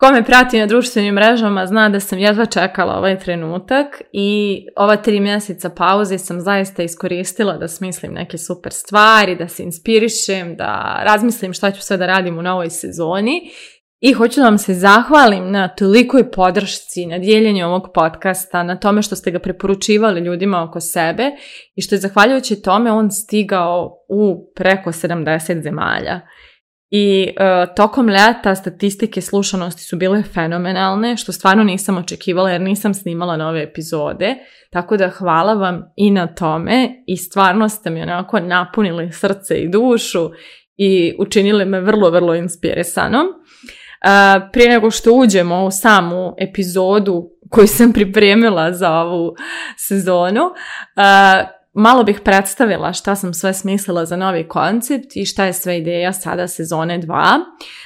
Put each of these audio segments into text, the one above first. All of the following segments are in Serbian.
Ko me prati na društvenim mrežama zna da sam jedva čekala ovaj trenutak i ova tri mjeseca pauze sam zaista iskoristila da smislim neke super stvari, da se inspirišem, da razmislim šta ću sve da radim u novoj sezoni i hoću da vam se zahvalim na tolikoj podršci, na dijeljenju ovog podcasta, na tome što ste ga preporučivali ljudima oko sebe i što je zahvaljujući tome on stigao u preko 70 zemalja i e, tokom leta statistike slušanosti su bile fenomenalne, što stvarno nisam očekivala jer nisam snimala nove epizode. Tako da hvala vam i na tome i stvarno ste mi onako napunili srce i dušu i učinili me vrlo, vrlo inspirisanom. E, prije nego što uđemo u samu epizodu koju sam pripremila za ovu sezonu, uh, malo bih predstavila šta sam sve smislila za novi koncept i šta je sve ideja sada sezone 2.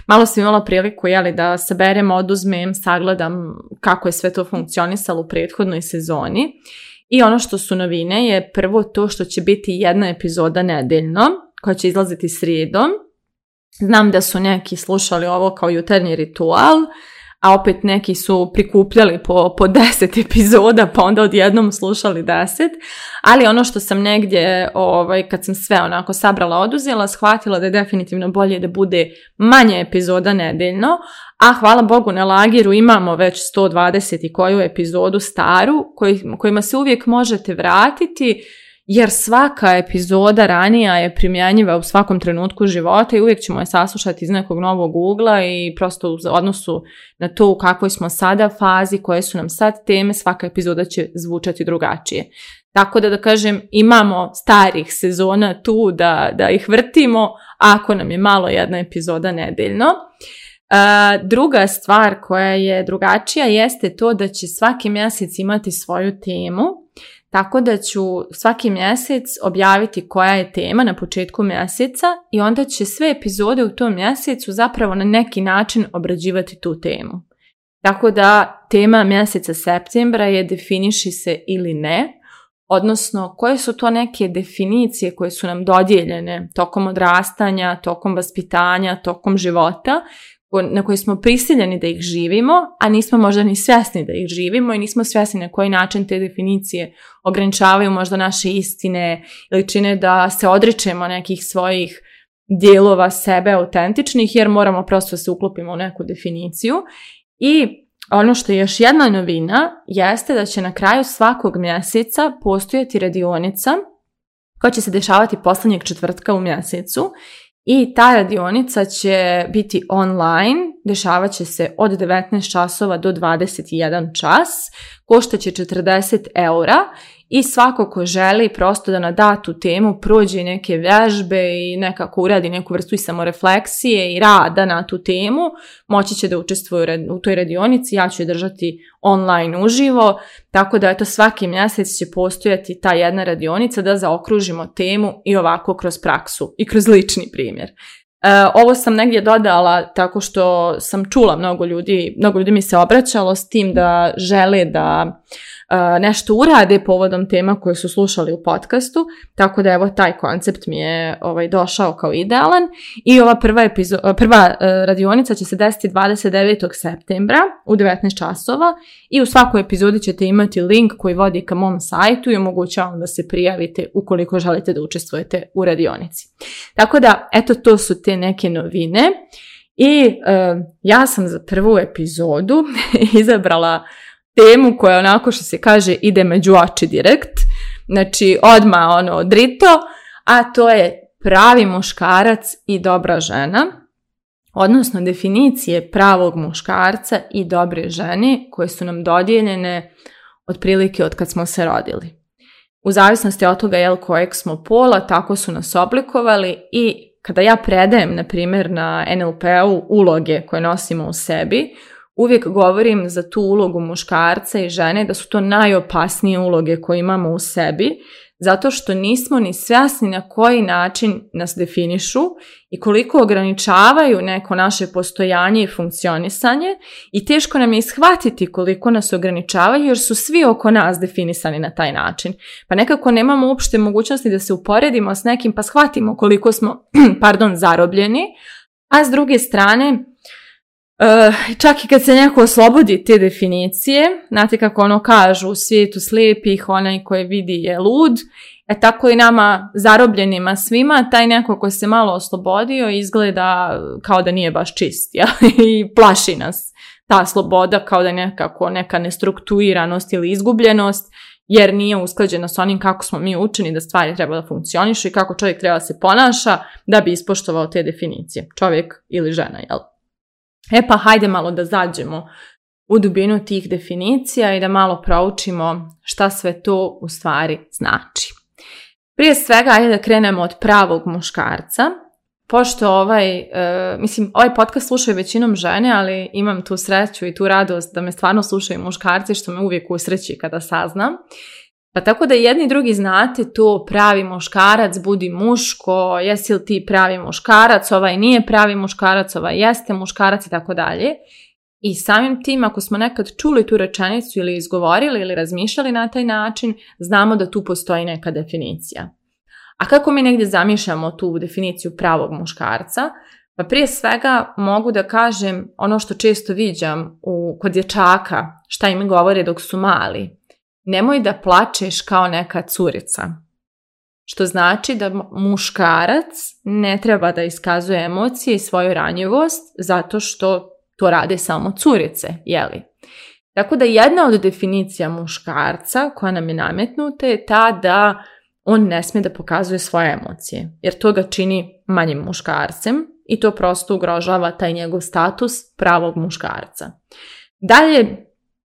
Malo sam imala priliku jeli, da saberem, oduzmem, sagledam kako je sve to funkcionisalo u prethodnoj sezoni. I ono što su novine je prvo to što će biti jedna epizoda nedeljno koja će izlaziti srijedom. Znam da su neki slušali ovo kao jutarnji ritual, a opet neki su prikupljali po, po deset epizoda, pa onda odjednom slušali deset, ali ono što sam negdje, ovaj, kad sam sve onako sabrala, oduzela, shvatila da je definitivno bolje da bude manje epizoda nedeljno, a hvala Bogu na lagiru imamo već 120 i koju epizodu staru, kojima se uvijek možete vratiti, jer svaka epizoda ranija je primjenjiva u svakom trenutku života i uvijek ćemo je saslušati iz nekog novog ugla i prosto u odnosu na to u kakvoj smo sada fazi, koje su nam sad teme, svaka epizoda će zvučati drugačije. Tako da da kažem imamo starih sezona tu da, da ih vrtimo ako nam je malo jedna epizoda nedeljno. E, druga stvar koja je drugačija jeste to da će svaki mjesec imati svoju temu tako da ću svaki mjesec objaviti koja je tema na početku mjeseca i onda će sve epizode u tom mjesecu zapravo na neki način obrađivati tu temu. Tako da tema mjeseca septembra je definiši se ili ne, odnosno koje su to neke definicije koje su nam dodijeljene tokom odrastanja, tokom vaspitanja, tokom života, na koji smo prisiljeni da ih živimo, a nismo možda ni svjesni da ih živimo i nismo svjesni na koji način te definicije ograničavaju možda naše istine ili čine da se odričemo nekih svojih dijelova sebe autentičnih jer moramo prosto se uklopimo u neku definiciju i ono što je još jedna novina jeste da će na kraju svakog mjeseca postojati radionica koja će se dešavati posljednjeg četvrtka u mjesecu i ta radionica će biti online, dešavat će se od 19 časova do 21 čas, košta će 40 eura i svako ko želi prosto da na datu temu prođe neke vježbe i nekako uradi neku vrstu i samorefleksije i rada na tu temu, moći će da učestvuje u toj radionici, ja ću je držati online uživo, tako da eto svaki mjesec će postojati ta jedna radionica da zaokružimo temu i ovako kroz praksu i kroz lični primjer. E, ovo sam negdje dodala tako što sam čula mnogo ljudi, mnogo ljudi mi se obraćalo s tim da žele da E, nešto urade povodom tema koje su slušali u podcastu, tako da evo taj koncept mi je ovaj, došao kao idealan i ova prva, e, prva e, radionica će se desiti 29. septembra u 19 časova i u svakoj epizodi ćete imati link koji vodi ka mom sajtu i omogućava da se prijavite ukoliko želite da učestvujete u radionici. Tako da, eto to su te neke novine. I ja sam za prvu epizodu izabrala temu koja onako što se kaže ide među oči direkt, znači odma ono drito, a to je pravi muškarac i dobra žena, odnosno definicije pravog muškarca i dobre žene koje su nam dodijeljene otprilike od kad smo se rodili. U zavisnosti od toga jel kojeg smo pola, tako su nas oblikovali i kada ja predajem, na primjer, na NLP-u uloge koje nosimo u sebi, uvijek govorim za tu ulogu muškarca i žene da su to najopasnije uloge koje imamo u sebi, zato što nismo ni svjasni na koji način nas definišu i koliko ograničavaju neko naše postojanje i funkcionisanje i teško nam je ishvatiti koliko nas ograničavaju jer su svi oko nas definisani na taj način. Pa nekako nemamo uopšte mogućnosti da se uporedimo s nekim pa shvatimo koliko smo pardon, zarobljeni, a s druge strane Eh, čak i kad se neko oslobodi te definicije, znate kako ono kažu, u svijetu slijepih onaj koji vidi je lud, e tako i nama zarobljenima svima, taj neko ko se malo oslobodio izgleda kao da nije baš čist i plaši nas ta sloboda kao da nekako neka nestruktuiranost ili izgubljenost jer nije usklađena s onim kako smo mi učeni da stvari treba da funkcionišu i kako čovjek treba da se ponaša da bi ispoštovao te definicije, čovjek ili žena, jel? E pa hajde malo da zađemo u dubinu tih definicija i da malo proučimo šta sve to u stvari znači. Prije svega, ajde da krenemo od pravog muškarca, pošto ovaj, e, mislim, ovaj podcast slušaju većinom žene, ali imam tu sreću i tu radost da me stvarno slušaju muškarci, što me uvijek usreći kada saznam. Pa tako da jedni drugi znate to pravi muškarac, budi muško, jesi li ti pravi muškarac, ovaj nije pravi muškarac, ovaj jeste muškarac i tako dalje. I samim tim ako smo nekad čuli tu rečenicu ili izgovorili ili razmišljali na taj način, znamo da tu postoji neka definicija. A kako mi negdje zamišljamo tu definiciju pravog muškarca? Pa prije svega mogu da kažem ono što često viđam u, kod dječaka, šta im govore dok su mali nemoj da plačeš kao neka curica. Što znači da muškarac ne treba da iskazuje emocije i svoju ranjivost zato što to rade samo curice, jeli? Tako da jedna od definicija muškarca koja nam je nametnuta je ta da on ne smije da pokazuje svoje emocije, jer to ga čini manjim muškarcem i to prosto ugrožava taj njegov status pravog muškarca. Dalje,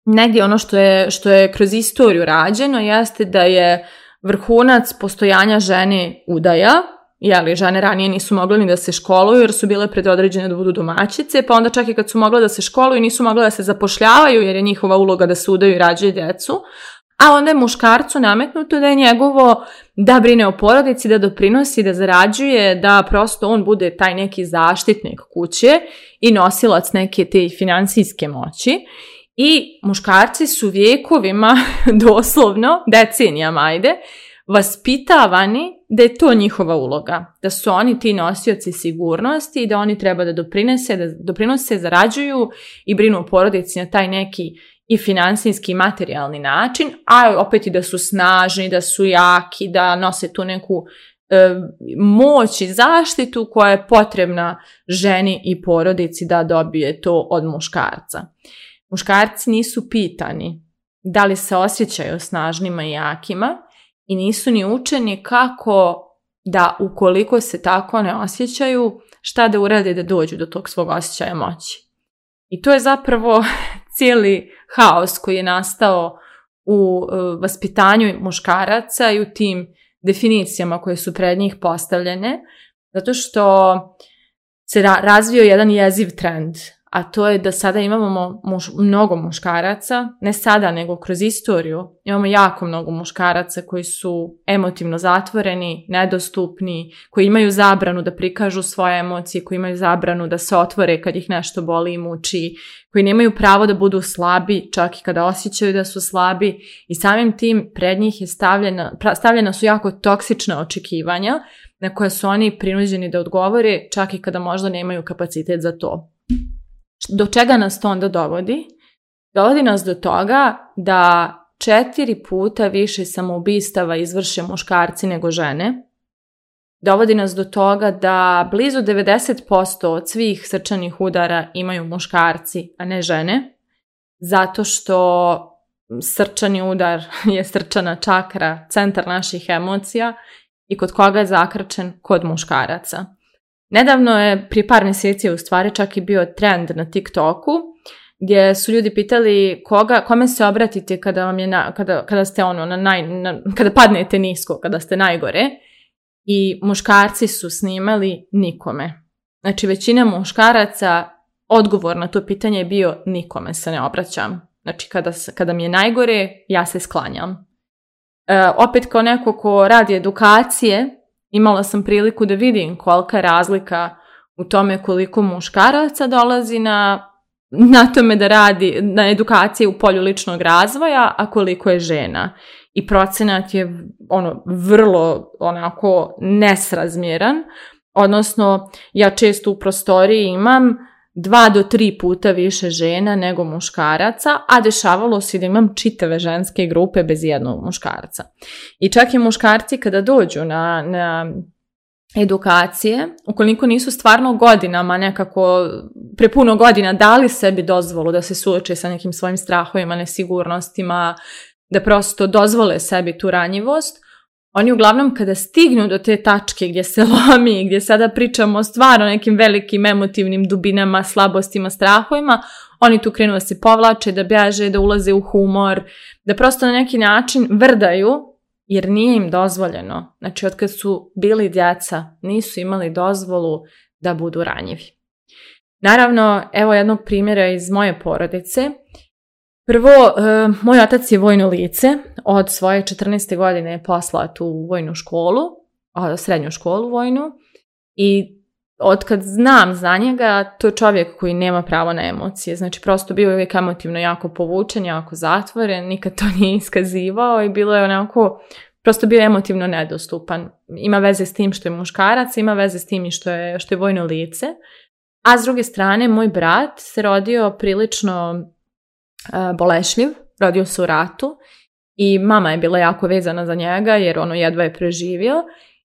negdje ono što je, što je kroz istoriju rađeno jeste da je vrhunac postojanja žene udaja, jeli, žene ranije nisu mogle ni da se školuju jer su bile predodređene da budu domaćice, pa onda čak i kad su mogle da se školuju nisu mogle da se zapošljavaju jer je njihova uloga da se udaju i rađaju djecu, a onda je muškarcu nametnuto da je njegovo da brine o porodici, da doprinosi, da zarađuje, da prosto on bude taj neki zaštitnik kuće i nosilac neke te financijske moći. I muškarci su vijekovima, doslovno, decenijama ajde, vaspitavani da je to njihova uloga, da su oni ti nosioci sigurnosti i da oni treba da doprinese, da doprinose, zarađuju i brinu o porodici na taj neki i financijski i materijalni način, a opet i da su snažni, da su jaki, da nose tu neku e, moć i zaštitu koja je potrebna ženi i porodici da dobije to od muškarca. Muškarci nisu pitani da li se osjećaju snažnima i jakima i nisu ni učeni kako da ukoliko se tako ne osjećaju, šta da urade da dođu do tog svog osjećaja moći. I to je zapravo cijeli haos koji je nastao u e, vaspitanju muškaraca i u tim definicijama koje su pred njih postavljene, zato što se razvio jedan jeziv trend a to je da sada imamo mnogo muškaraca, ne sada nego kroz istoriju, imamo jako mnogo muškaraca koji su emotivno zatvoreni, nedostupni, koji imaju zabranu da prikažu svoje emocije, koji imaju zabranu da se otvore kad ih nešto boli i muči, koji nemaju pravo da budu slabi čak i kada osjećaju da su slabi i samim tim pred njih je stavljena, stavljena su jako toksična očekivanja na koje su oni prinuđeni da odgovore čak i kada možda nemaju kapacitet za to. Do čega nas to onda dovodi? Dovodi nas do toga da četiri puta više samoubistava izvrše muškarci nego žene. Dovodi nas do toga da blizu 90% od svih srčanih udara imaju muškarci, a ne žene, zato što srčani udar je srčana čakra, centar naših emocija i kod koga je zakrčen kod muškaraca. Nedavno je, prije par mjeseci u stvari čak i bio trend na TikToku, gdje su ljudi pitali koga, kome se obratite kada vam je, na, kada, kada ste ono, na naj, kada padnete nisko, kada ste najgore. I muškarci su snimali nikome. Znači većina muškaraca odgovor na to pitanje je bio nikome se ne obraćam. Znači kada, kada mi je najgore, ja se sklanjam. E, opet kao neko ko radi edukacije, imala sam priliku da vidim kolika razlika u tome koliko muškaraca dolazi na, na tome da radi na edukaciji u polju ličnog razvoja, a koliko je žena. I procenat je ono vrlo onako nesrazmjeran, odnosno ja često u prostoriji imam dva do tri puta više žena nego muškaraca, a dešavalo se da imam čitave ženske grupe bez jednog muškarca. I čak i muškarci kada dođu na, na edukacije, ukoliko nisu stvarno godinama nekako, prepuno godina dali sebi dozvolu da se suoče sa nekim svojim strahovima, nesigurnostima, da prosto dozvole sebi tu ranjivost, oni uglavnom kada stignu do te tačke gdje se lomi, gdje sada pričamo stvarno nekim velikim emotivnim dubinama, slabostima, strahovima, oni tu krenu da se povlače, da bjaže, da ulaze u humor, da prosto na neki način vrdaju, jer nije im dozvoljeno. Znači, od kad su bili djeca, nisu imali dozvolu da budu ranjivi. Naravno, evo jednog primjera iz moje porodice. Prvo, e, moj otac je vojno lice. Od svoje 14. godine je poslao tu vojnu školu, srednju školu vojnu. I kad znam za njega, to je čovjek koji nema pravo na emocije. Znači, prosto bio je uvijek emotivno jako povučen, jako zatvoren, nikad to nije iskazivao i bilo je onako, prosto bio je emotivno nedostupan. Ima veze s tim što je muškarac, ima veze s tim što je, što je vojno lice. A s druge strane, moj brat se rodio prilično E, bolešljiv, rodio se u ratu i mama je bila jako vezana za njega jer ono jedva je preživio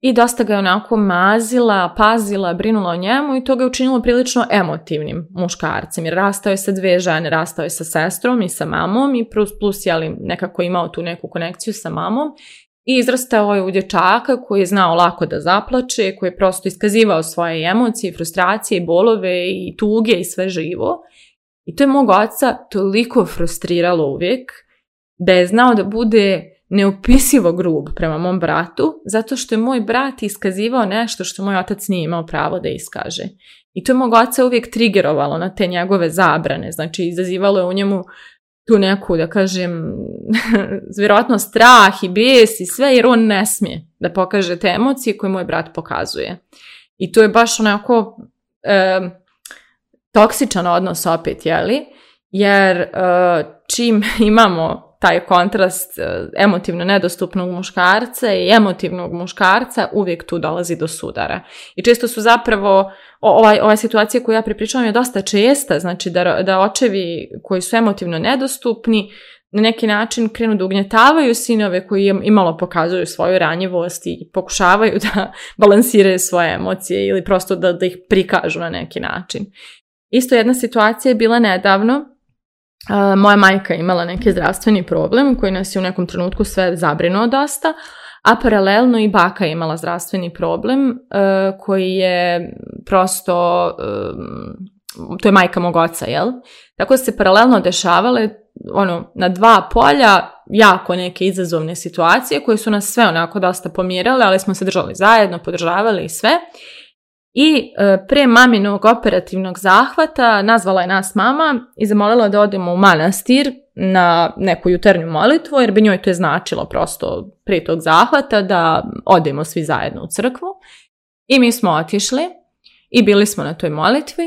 i dosta ga je onako mazila, pazila, brinula o njemu i to ga je učinilo prilično emotivnim muškarcem jer rastao je sa dve žene, rastao je sa sestrom i sa mamom i plus, plus je ali nekako imao tu neku konekciju sa mamom i izrastao je u dječaka koji je znao lako da zaplače, koji je prosto iskazivao svoje emocije, frustracije, bolove i tuge i sve živo i to je mog oca toliko frustriralo uvijek da je znao da bude neopisivo grub prema mom bratu zato što je moj brat iskazivao nešto što moj otac nije imao pravo da iskaže. I to je mog oca uvijek trigerovalo na te njegove zabrane, znači izazivalo je u njemu tu neku, da kažem, vjerojatno strah i bijes i sve, jer on ne smije da pokaže te emocije koje moj brat pokazuje. I to je baš onako toksičan odnos opet, jeli? Jer e, čim imamo taj kontrast e, emotivno nedostupnog muškarca i emotivnog muškarca uvijek tu dolazi do sudara. I često su zapravo, ovaj, ova situacija koju ja pripričavam je dosta česta, znači da, da očevi koji su emotivno nedostupni na neki način krenu da ugnjetavaju sinove koji im imalo pokazuju svoju ranjivost i pokušavaju da balansiraju svoje emocije ili prosto da, da ih prikažu na neki način. Isto jedna situacija je bila nedavno, uh, moja majka imala neki zdravstveni problem koji nas je u nekom trenutku sve zabrinuo dosta, a paralelno i baka je imala zdravstveni problem uh, koji je prosto, um, to je majka mog oca, jel? Tako se paralelno dešavale ono, na dva polja jako neke izazovne situacije koje su nas sve onako dosta pomirale, ali smo se držali zajedno, podržavali i sve. I e, pre maminog operativnog zahvata nazvala je nas mama i zamolila da odemo u manastir na neku jutarnju molitvu, jer bi njoj to je značilo prosto prije tog zahvata da odemo svi zajedno u crkvu. I mi smo otišli i bili smo na toj molitvi.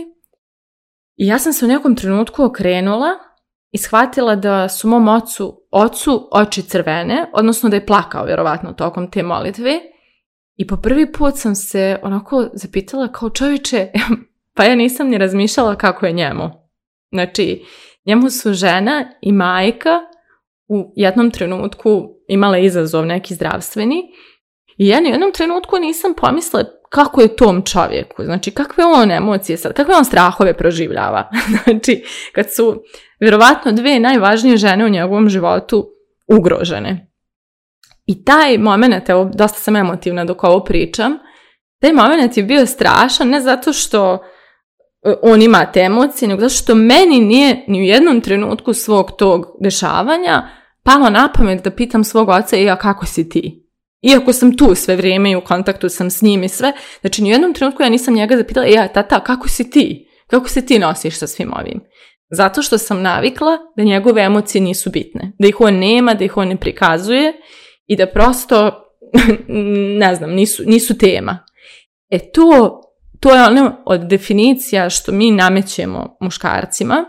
I ja sam se u nekom trenutku okrenula i shvatila da su mom ocu, ocu oči crvene, odnosno da je plakao vjerovatno tokom te molitve. I po prvi put sam se onako zapitala kao čovječe, pa ja nisam ni razmišljala kako je njemu. Znači, njemu su žena i majka u jednom trenutku imale izazov neki zdravstveni i ja ni u jednom trenutku nisam pomislila kako je tom čovjeku, znači kakve on emocije sad, kakve on strahove proživljava. znači, kad su vjerovatno dve najvažnije žene u njegovom životu ugrožene. I taj moment, evo, dosta sam emotivna dok ovo pričam, taj moment je bio strašan, ne zato što e, on ima te emocije, nego zato što meni nije ni u jednom trenutku svog tog dešavanja palo na pamet da pitam svog oca, ja e, kako si ti? Iako sam tu sve vrijeme i u kontaktu sam s njim i sve, znači ni u jednom trenutku ja nisam njega zapitala, ja e, tata, kako si ti? Kako se ti nosiš sa svim ovim? Zato što sam navikla da njegove emocije nisu bitne, da ih on nema, da ih on ne prikazuje i da prosto, ne znam, nisu, nisu tema. E to, to je ono od definicija što mi namećemo muškarcima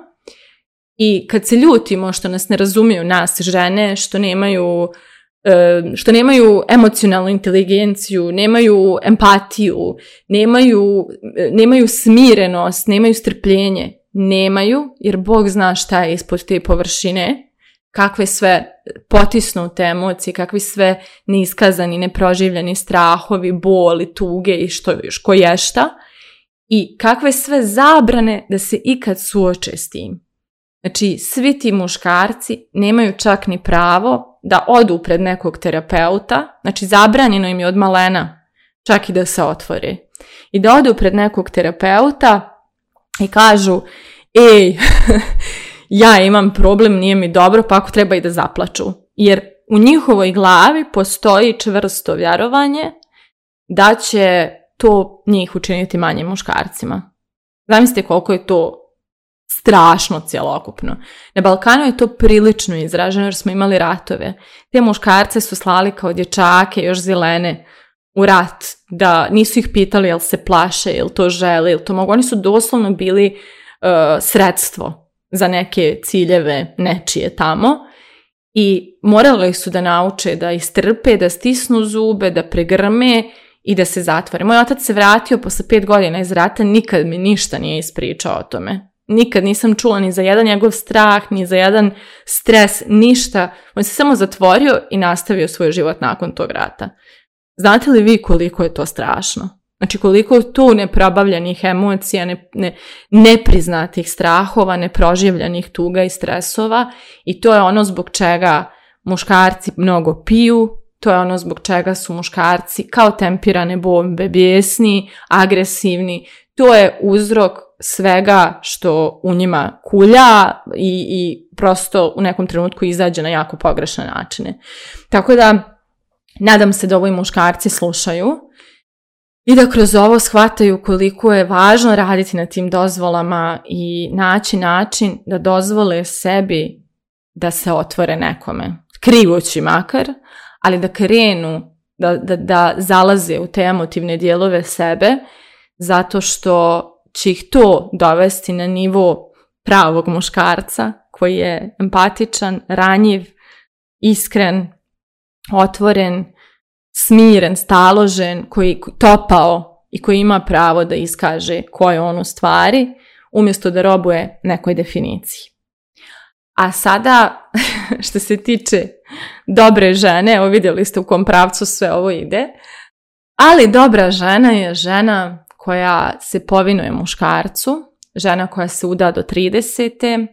i kad se ljutimo što nas ne razumiju nas žene, što nemaju e, što nemaju emocionalnu inteligenciju, nemaju empatiju, nemaju, e, nemaju smirenost, nemaju strpljenje. Nemaju, jer Bog zna šta je ispod te površine kakve sve potisnute emocije, kakvi sve neiskazani, neproživljeni strahovi, boli, tuge i što još šta. i kakve sve zabrane da se ikad suoče s tim. Znači, svi ti muškarci nemaju čak ni pravo da odu pred nekog terapeuta, znači zabranjeno im je od malena čak i da se otvori. I da odu pred nekog terapeuta i kažu, ej, ja imam problem, nije mi dobro, pa ako treba i da zaplaču. Jer u njihovoj glavi postoji čvrsto vjerovanje da će to njih učiniti manje muškarcima. Zamislite koliko je to strašno cjelokupno. Na Balkanu je to prilično izraženo jer smo imali ratove. Te muškarce su slali kao dječake, još zelene, u rat, da nisu ih pitali jel se plaše, jel to žele, jel to mogu. Oni su doslovno bili e, sredstvo za neke ciljeve nečije tamo i morali su da nauče da istrpe, da stisnu zube, da pregrme i da se zatvore. Moj otac se vratio posle pet godina iz rata, nikad mi ništa nije ispričao o tome. Nikad nisam čula ni za jedan njegov strah, ni za jedan stres, ništa. On se samo zatvorio i nastavio svoj život nakon tog rata. Znate li vi koliko je to strašno? Znači koliko tu neprobavljenih emocija, ne, ne, nepriznatih strahova, neproživljenih tuga i stresova i to je ono zbog čega muškarci mnogo piju, to je ono zbog čega su muškarci kao tempirane bombe, bijesni, agresivni. To je uzrok svega što u njima kulja i, i prosto u nekom trenutku izađe na jako pogrešne načine. Tako da, nadam se da ovi muškarci slušaju i da kroz ovo shvataju koliko je važno raditi na tim dozvolama i naći način da dozvole sebi da se otvore nekome. Krivoći makar, ali da krenu, da, da, da zalaze u te emotivne dijelove sebe zato što će ih to dovesti na nivo pravog muškarca koji je empatičan, ranjiv, iskren, otvoren smiren, staložen, koji topao i koji ima pravo da iskaže ko je on u stvari, umjesto da robuje nekoj definiciji. A sada, što se tiče dobre žene, evo vidjeli ste u kom pravcu sve ovo ide, ali dobra žena je žena koja se povinuje muškarcu, žena koja se uda do 30.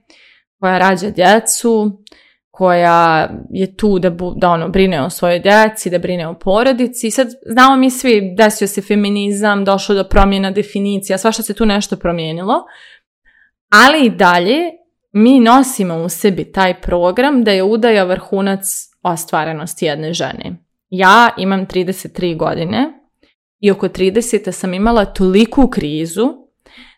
koja rađa djecu, koja je tu da, bu, da ono, brine o svojoj djeci, da brine o porodici. sad znamo mi svi, desio se feminizam, došlo do promjena definicija, svašta se tu nešto promijenilo. Ali i dalje mi nosimo u sebi taj program da je udaja vrhunac ostvarenosti jedne žene. Ja imam 33 godine i oko 30. sam imala toliku krizu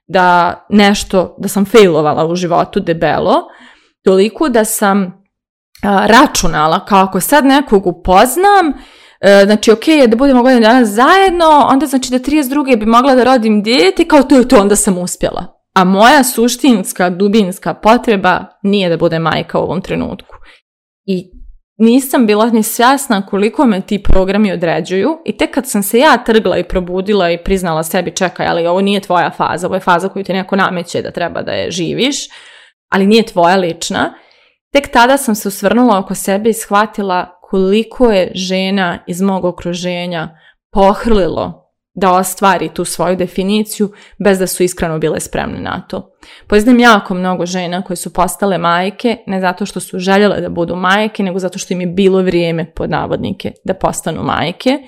da nešto, da sam failovala u životu debelo, toliko da sam računala kao ako sad nekog upoznam, e, znači ok je da budemo godinu dana zajedno, onda znači da 32. bi mogla da rodim dijete kao to je to, onda sam uspjela. A moja suštinska, dubinska potreba nije da bude majka u ovom trenutku. I nisam bila ni svjasna koliko me ti programi određuju i tek kad sam se ja trgla i probudila i priznala sebi čekaj, ali ovo nije tvoja faza, ovo je faza koju ti neko nameće da treba da je živiš, ali nije tvoja lična, Tek tada sam se usvrnula oko sebe i shvatila koliko je žena iz mog okruženja pohrlilo da ostvari tu svoju definiciju bez da su iskreno bile spremne na to. Poznam jako mnogo žena koje su postale majke ne zato što su željele da budu majke, nego zato što im je bilo vrijeme pod navodnike da postanu majke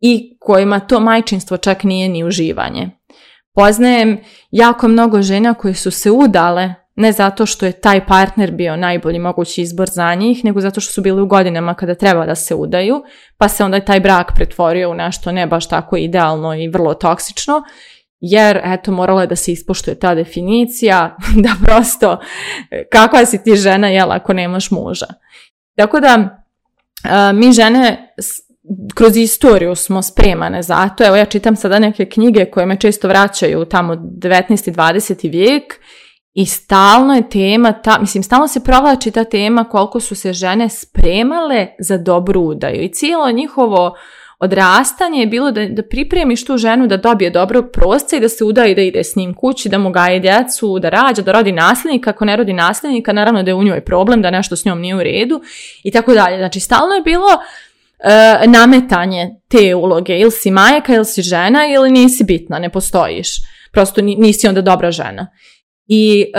i kojima to majčinstvo čak nije ni uživanje. Poznajem jako mnogo žena koje su se udale ne zato što je taj partner bio najbolji mogući izbor za njih, nego zato što su bili u godinama kada treba da se udaju, pa se onda taj brak pretvorio u nešto ne baš tako idealno i vrlo toksično, jer eto morala je da se ispoštuje ta definicija, da prosto kakva si ti žena jel ako nemaš muža. Tako da mi žene kroz istoriju smo spremane za to. Evo ja čitam sada neke knjige koje me često vraćaju tamo 19. i 20. vijek i stalno je tema, ta, mislim, stalno se provlači ta tema koliko su se žene spremale za dobru udaju. I cijelo njihovo odrastanje je bilo da, da pripremiš tu ženu da dobije dobrog prosca i da se udaje i da ide s njim kući, da mu gaje djecu, da rađa, da rodi nasljednika, ako ne rodi nasljednika, naravno da je u njoj problem, da nešto s njom nije u redu i tako dalje. Znači, stalno je bilo e, nametanje te uloge, ili si majka, ili si žena, ili nisi bitna, ne postojiš, prosto nisi onda dobra žena. I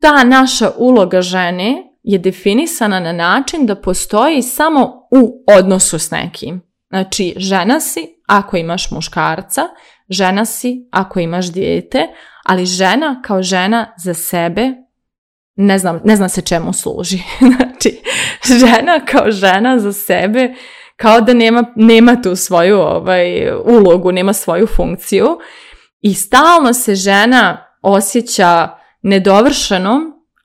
ta naša uloga žene je definisana na način da postoji samo u odnosu s nekim. Znači, žena si ako imaš muškarca, žena si ako imaš dijete, ali žena kao žena za sebe ne znam, ne znam se čemu služi. znači, žena kao žena za sebe kao da nema, nema tu svoju ovaj, ulogu, nema svoju funkciju i stalno se žena osjeća nedovršenom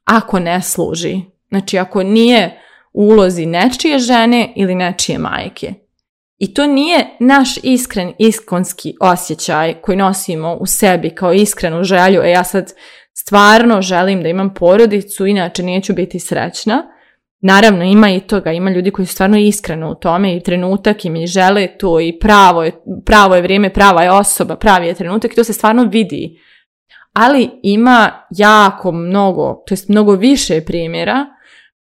ako ne služi. Znači ako nije u ulozi nečije žene ili nečije majke. I to nije naš iskren iskonski osjećaj koji nosimo u sebi kao iskrenu želju, e ja sad stvarno želim da imam porodicu, inače neću biti srećna. Naravno, ima i toga, ima ljudi koji su stvarno iskreno u tome i trenutak im i žele to i pravo je, pravo je vrijeme, prava je osoba, pravi je trenutak i to se stvarno vidi ali ima jako mnogo, to jest mnogo više primjera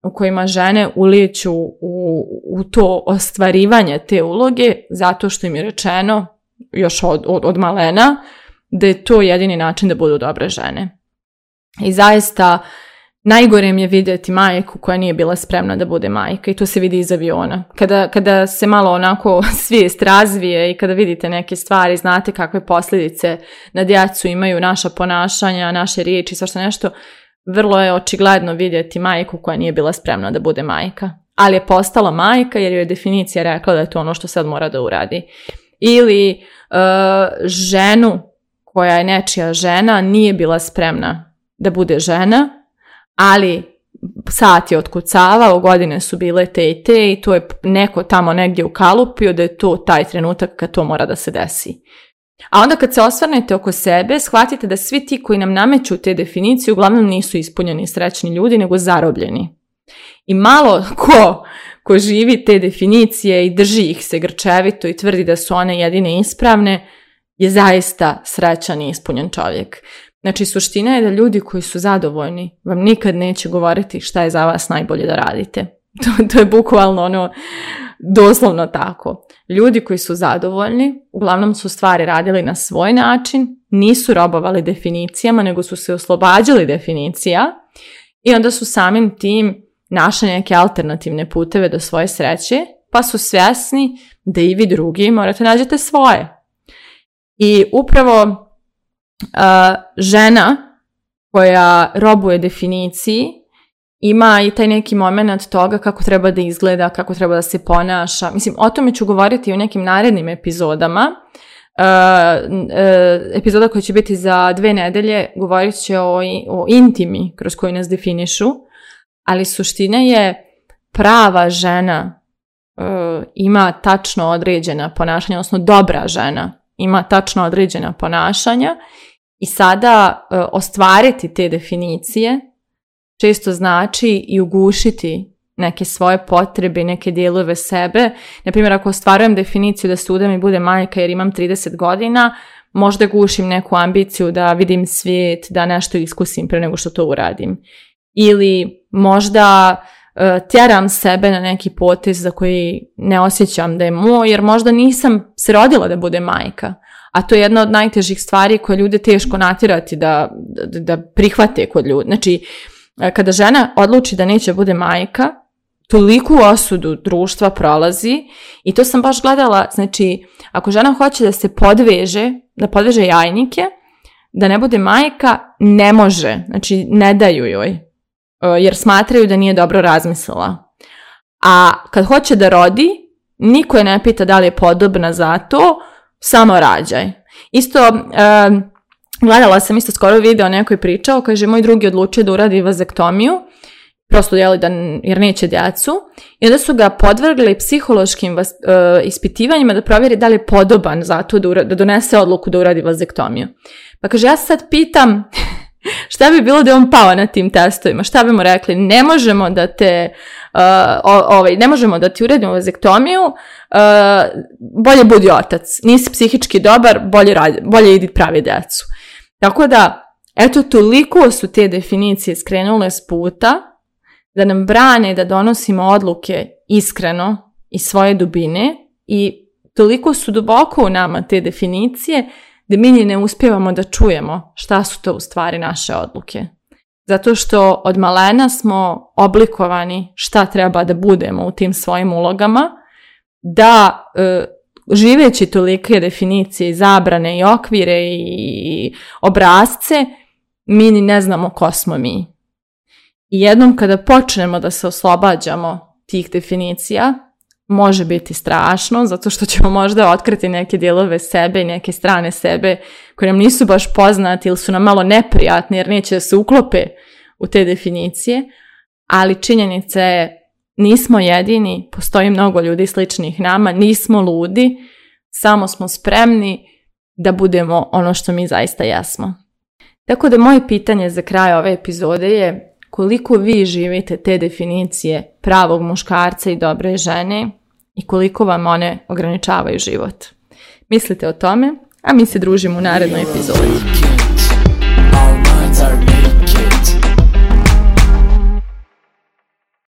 u kojima žene ulijeću u, u to ostvarivanje te uloge zato što im je rečeno još od, od malena da je to jedini način da budu dobre žene. I zaista Najgore je vidjeti majku koja nije bila spremna da bude majka i to se vidi iz aviona. Kada, kada se malo onako svijest razvije i kada vidite neke stvari, znate kakve posljedice na djecu imaju naša ponašanja, naše riječi, što nešto, vrlo je očigledno vidjeti majku koja nije bila spremna da bude majka. Ali je postala majka jer joj je definicija rekla da je to ono što sad mora da uradi. Ili eh, ženu koja je nečija žena nije bila spremna da bude žena ali sat je otkucavao, godine su bile te i te i to je neko tamo negdje ukalupio da je to taj trenutak kad to mora da se desi. A onda kad se osvrnete oko sebe, shvatite da svi ti koji nam nameću te definicije uglavnom nisu ispunjeni srećni ljudi, nego zarobljeni. I malo ko ko živi te definicije i drži ih se grčevito i tvrdi da su one jedine ispravne, je zaista srećan i ispunjen čovjek. Znači, suština je da ljudi koji su zadovoljni vam nikad neće govoriti šta je za vas najbolje da radite. To, to je bukvalno ono, doslovno tako. Ljudi koji su zadovoljni, uglavnom su stvari radili na svoj način, nisu robovali definicijama, nego su se oslobađali definicija i onda su samim tim našli neke alternativne puteve do svoje sreće, pa su svjesni da i vi drugi morate nađete svoje. I upravo žena koja robuje definiciji ima i taj neki moment toga kako treba da izgleda, kako treba da se ponaša. Mislim, o tome ću govoriti u nekim narednim epizodama. E, epizoda koja će biti za dve nedelje govorit će o, intimi kroz koju nas definišu, ali suština je prava žena e, ima tačno određena ponašanja, odnosno dobra žena ima tačno određena ponašanja i sada e, ostvariti te definicije često znači i ugušiti neke svoje potrebe, neke dijelove sebe. Naprimjer, ako ostvarujem definiciju da suda i bude majka jer imam 30 godina, možda gušim neku ambiciju da vidim svijet, da nešto iskusim pre nego što to uradim. Ili možda e, tjeram sebe na neki potez za koji ne osjećam da je moj, jer možda nisam se rodila da bude majka a to je jedna od najtežih stvari koje ljude teško natjerati da, da, da prihvate kod ljudi. Znači, e, kada žena odluči da neće bude majka, toliku osudu društva prolazi i to sam baš gledala, znači, ako žena hoće da se podveže, da podveže jajnike, da ne bude majka, ne može, znači ne daju joj, e, jer smatraju da nije dobro razmislila. A kad hoće da rodi, niko je ne pita da li je podobna za to, samo rađaj. Isto, e, gledala sam isto skoro video, neko je pričao, kaže, moj drugi odlučio da uradi vazektomiju, prosto jeli da, jer neće djecu, i onda su ga podvrgli psihološkim e, ispitivanjima da provjeri da li je podoban za to da, ura, da donese odluku da uradi vazektomiju. Pa kaže, ja sad pitam Šta bi bilo da je on pao na tim testovima? Šta bi mu rekli? Ne možemo da te, uh, ovaj, ne možemo da ti uredimo vazektomiju, uh, bolje budi otac. Nisi psihički dobar, bolje, radi, bolje idi pravi decu. Tako da, eto, toliko su te definicije skrenule s puta da nam brane da donosimo odluke iskreno i svoje dubine i toliko su duboko u nama te definicije gdje mi ne uspjevamo da čujemo šta su to u stvari naše odluke. Zato što od malena smo oblikovani šta treba da budemo u tim svojim ulogama, da e, živeći tolike definicije i zabrane i okvire i obrazce, mi ni ne znamo ko smo mi. I jednom kada počnemo da se oslobađamo tih definicija, može biti strašno, zato što ćemo možda otkriti neke dijelove sebe i neke strane sebe koje nam nisu baš poznati ili su nam malo neprijatni jer neće da se uklope u te definicije, ali činjenica je nismo jedini, postoji mnogo ljudi sličnih nama, nismo ludi, samo smo spremni da budemo ono što mi zaista jesmo. Tako da moje pitanje za kraj ove epizode je koliko vi živite te definicije pravog muškarca i dobre žene, i koliko vam one ograničavaju život. Mislite o tome, a mi se družimo u narednoj epizodi.